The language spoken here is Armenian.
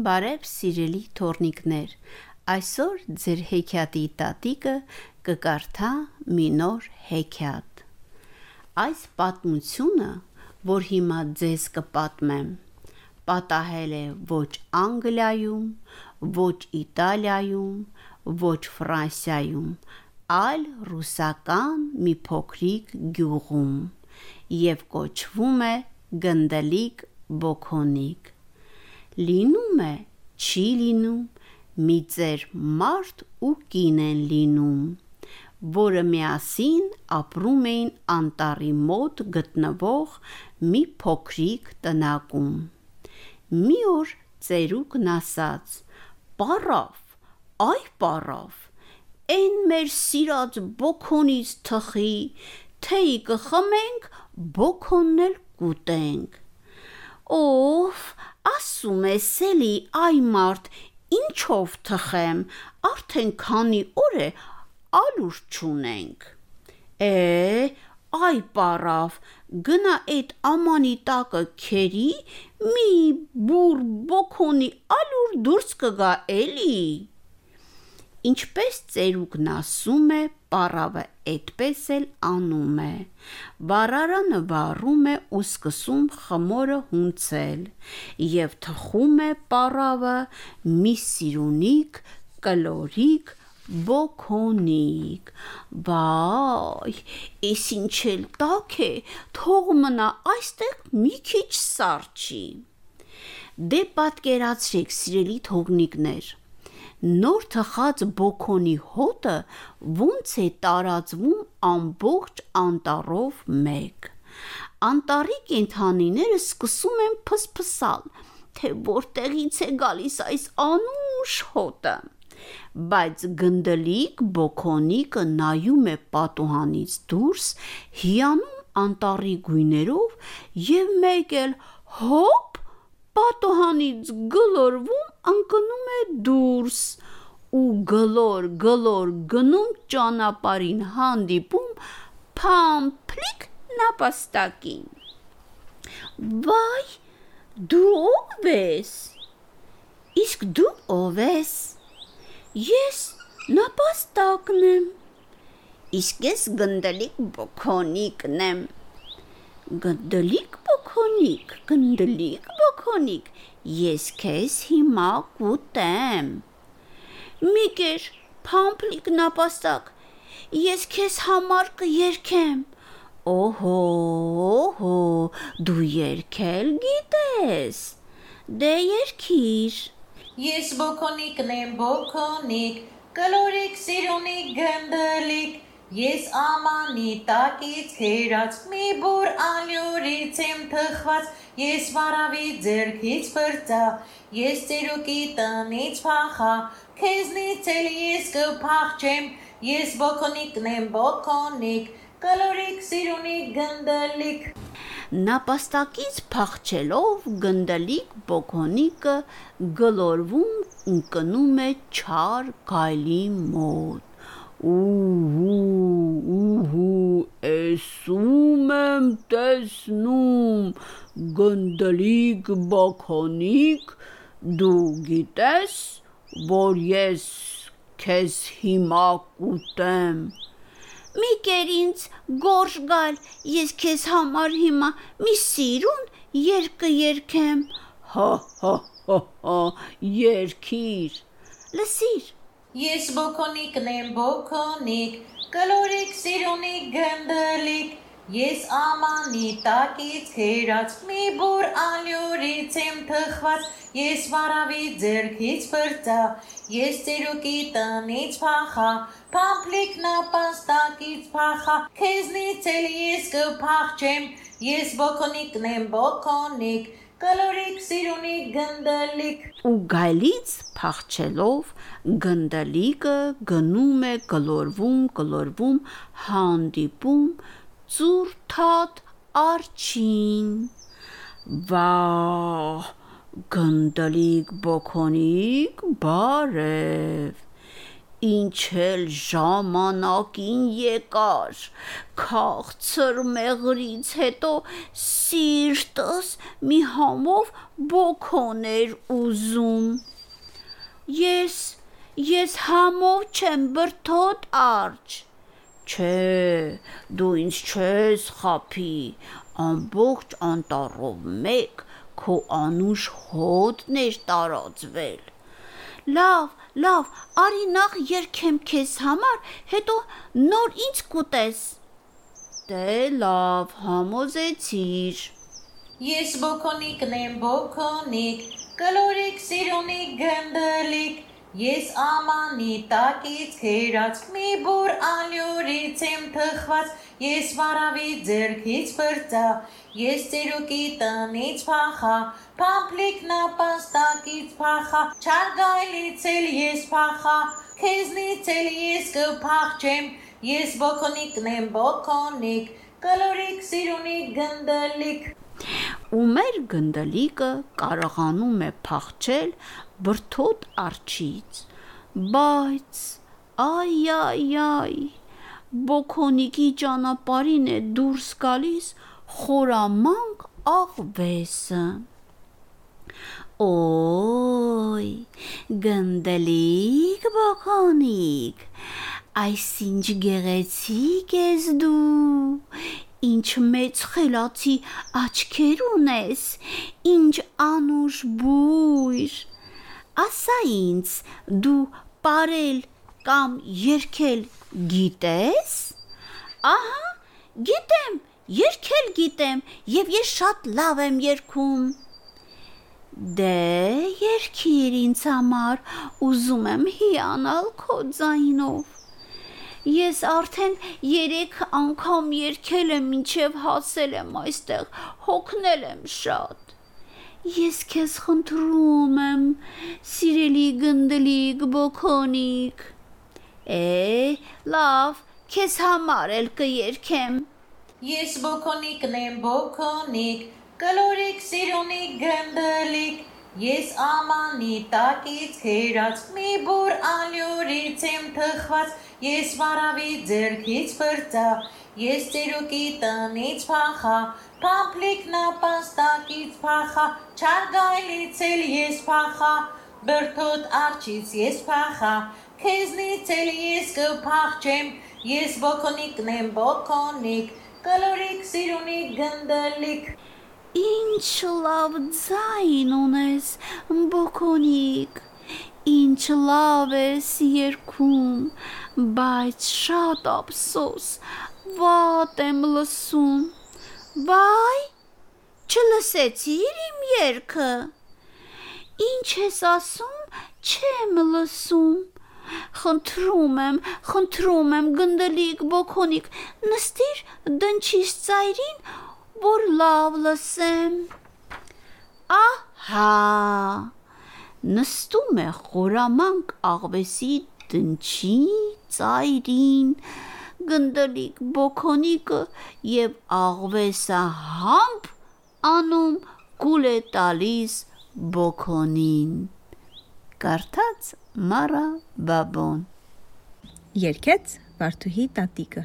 Բարև սիրելի թորնիկներ, այսօր ձեր հեքիաթի տատիկը կկարդա մի նոր հեքիաթ։ Այս պատմությունը, որ հիմա ձեզ կպատմեմ, պատահել է ոչ Անգլիայում, ոչ Իտալիայում, ոչ Ֆրանսիայում, այլ ռուսական մի փոքրիկ գյուղում եւ կոչվում է Գնդելիկ Բոքոնիկ լինում է, չի լինում, մի ծեր մարդ ու կին են լինում, որը միասին ապրում էին անտառի մոտ գտնվող մի փոքրիկ տնակում։ Մի օր ծերուկն ասաց. «Պարավ, այ պարավ, այն մեր սիրած բոքոնից թխի, թեյի կխմենք, բոքոնն էլ կուտենք»։ Ով, ասում ես էլի, այ մարդ, ինչով թխեմ, արդեն քանի օր է ալուր չունենք։ Է, այ պարավ, գնա այդ ամանի տակը քերի, մի բուր բոքոնի ալուր դուրս կգա էլի։ Ինչպես ծերուկն ասում է, պարավը այդպես էլ անում է։ Վառարանը վառում է ու սկսում խմորը հունցել, եւ թխում է պարավը մի սիրունիկ կլորիկ բոքոնիկ։ Վայ, էս ինչ էլ տաք է, թող մնա այստեղ մի քիչ սառչի։ Դե պատկերացրեք, սիրելի թողնիկներ, նոր թխած բոքոնի հոտը ոնց է տարածվում ամբողջ անտառով մեկ։ Անտառի կենդանիները սկսում են փսփսալ, թե որտեղից է գալիս այս անուշ հոտը։ Բայց գնդլիկ բոքոնիկը նայում է պատուհանից դուրս, հիանում անտառի գույներով եւ մեկ էլ հոպ պատուհանից գլորվում ընկնում է դուրս ու գլոր-գլոր գնում ճանապարհին հանդիպում փամփլիկ նապաստակին։ Վայ, դու ո՞վ ես։ Իսկ դու ո՞վ ես։ Ես նապաստակն եմ։ Իսկ ես գնդլիկ բոքոնիկն եմ։ Գնդլիկ բոքոնիկ, գնդլիկ բոքոնիկ, ես քեզ հիմա կուտեմ։ Մի կեր, փամփլիկ նապաստակ, ես քեզ համար կերքեմ։ Օհո, օհո, դու երգել գիտես։ Դե երգիր։ Ես բոքոնիկն եմ, բոքոնիկ, կլորիկ սիրունիկ գնդլիկ, Ես ամանի տակից քերած մի բուր ալյուրից եմ թխված, ես վարավի ձերքից բրծա, ես ծերուկի տնից փախա, քեզնից էլ ես կփախչեմ, ես բոքոնիկն եմ բոքոնիկ, կլորիկ սիրունիկ գնդլիկ։ Նապաստակից փախչելով գնդալիկ բոքոնիկը գլորվում ընկնում է չար գայլի մոտ Ուհու, ուհու, էսում եմ տեսնում, գնդլիկ բոքոնիկ, դու գիտես, որ ես քեզ հիմա կուտեմ։ Մի կեր ինձ գորշ գալ, ես քեզ համար հիմա մի սիրուն երկ կերքեմ։ Հա հա հա հա, երկիր։ Լսիր, Ես բոքոնիկն եմ, բոքոնիկ, կլորիկ սիրունիկ գնդլիկ, Ես ամանի տակից քերած մի բուր ալյուրից եմ թխված, ես վարավի ձերքից բրծա, ես ծերուկի տնից փախա, փամփլիկ նապաստակից փախա, քեզնից էլ ես կփախչեմ, ես բոքոնիկն եմ, բոքոնիկ, կլորիկ սիրունիկ գնդլիկ ու գայլից փախչելով գնդալիկը գնում է գլորվում, գլորվում, հանդիպում ծուրթատ արջին։ Վա գնդալիկ բոքոնիկ բարև։ ինչ էլ ժամանակին եկար քաղցր մեղրից հետո սիրտս մի համով բոքոներ ուզում ես ես համով չեմ բրթոտ արջ չէ դու ինձ չես խափի ամբողջ անտառով մեկ քո անուշ հոտն էր տարածվել լավ լավ, արի նախ երկեմ քեզ համար, հետո նոր ինձ կուտես։ Դե լավ, համոզեցիր։ Ես բոքոնիկն եմ, բոքոնիկ, կլորիկ սիրունիկ գնդլիկ, Ես ամանի տակից քերած մի բուր ալյուրից եմ թխված, ես վարավի ձերքից բրծա, ես ծերուկի տնից փախա, փամփլիկ նապաստակից փախա, չարգայլից էլ ես փախա, քեզնից էլ ես կփախչեմ, ես բոքոնիկն եմ բոքոնիկ, կլորիկ սիրունիկ գնդլիկ ու մեր գնդլիկը կարողանում է փախչել բրթոտ արջից, բայց այ այ այ բոքոնիկի ճանապարհին է դուրս գալիս խորամանկ աղվեսը Ոյ, գնդելիկ բոքոնիկ, այս ինչ գեղեցիկ ես դու, ինչ մեծ խելացի աչքեր ունես, ինչ անուշ բույր, ասա ինձ, դու ապարել կամ երգել գիտես։ Ահա, գիտեմ, երգել գիտեմ եւ ես շատ լավ եմ երգում։ Դե երգիր ինձ համար, ուզում եմ հիանալ քո ձայնով։ Ես արդեն 3 անգամ երգել եմ, ինչև հասել եմ այստեղ, հոգնել եմ շատ։ Ես քեզ խնդրում եմ, սիրելի գնդլիկ բոքոնիկ։ Է, լավ, քեզ համար էլ կերքեմ։ Ես բոքոնիկն եմ, բոքոնիկ, կլորիկ սիրունիկ գնդլիկ, Ես ամանի տակից քերած մի բուր ալյուրից եմ թխված, ես վարավի ձերքից բրծա, ես ծերուկի տնից փախա, Փամփլիկ նապաստակից փախա, չարգայլից էլ ես փախա, բրթոտ արջից ես փախա, քեզնից էլ ես կփախչեմ, ես բոքոնիկն եմ բոքոնիկ, կլորիկ սիրունիկ գնդալիկ։ Ինչ լավ ձայն ունես, բոքոնիկ, ինչ լավ ես երգում, բայց շատ ափսոս, վատ եմ լսում։ Վայ, չլսեցիր իմ երգը։ Ինչ ես ասում, չեմ լսում։ Խնդրում եմ, խնդրում եմ, գնդելիկ, բոքոնիկ, նստիր դնչիս ծայրին, որ լավ լսեմ։ Ահա, նստում է խորամանկ աղվեսի դնչի ծայրին, գնդլիկ բոքոնիկը եւ աղվեսա համբ անում գուլ է տալիս բոքոնին կարդաց մարա բաբոն երկեց վարդուհի տատիկը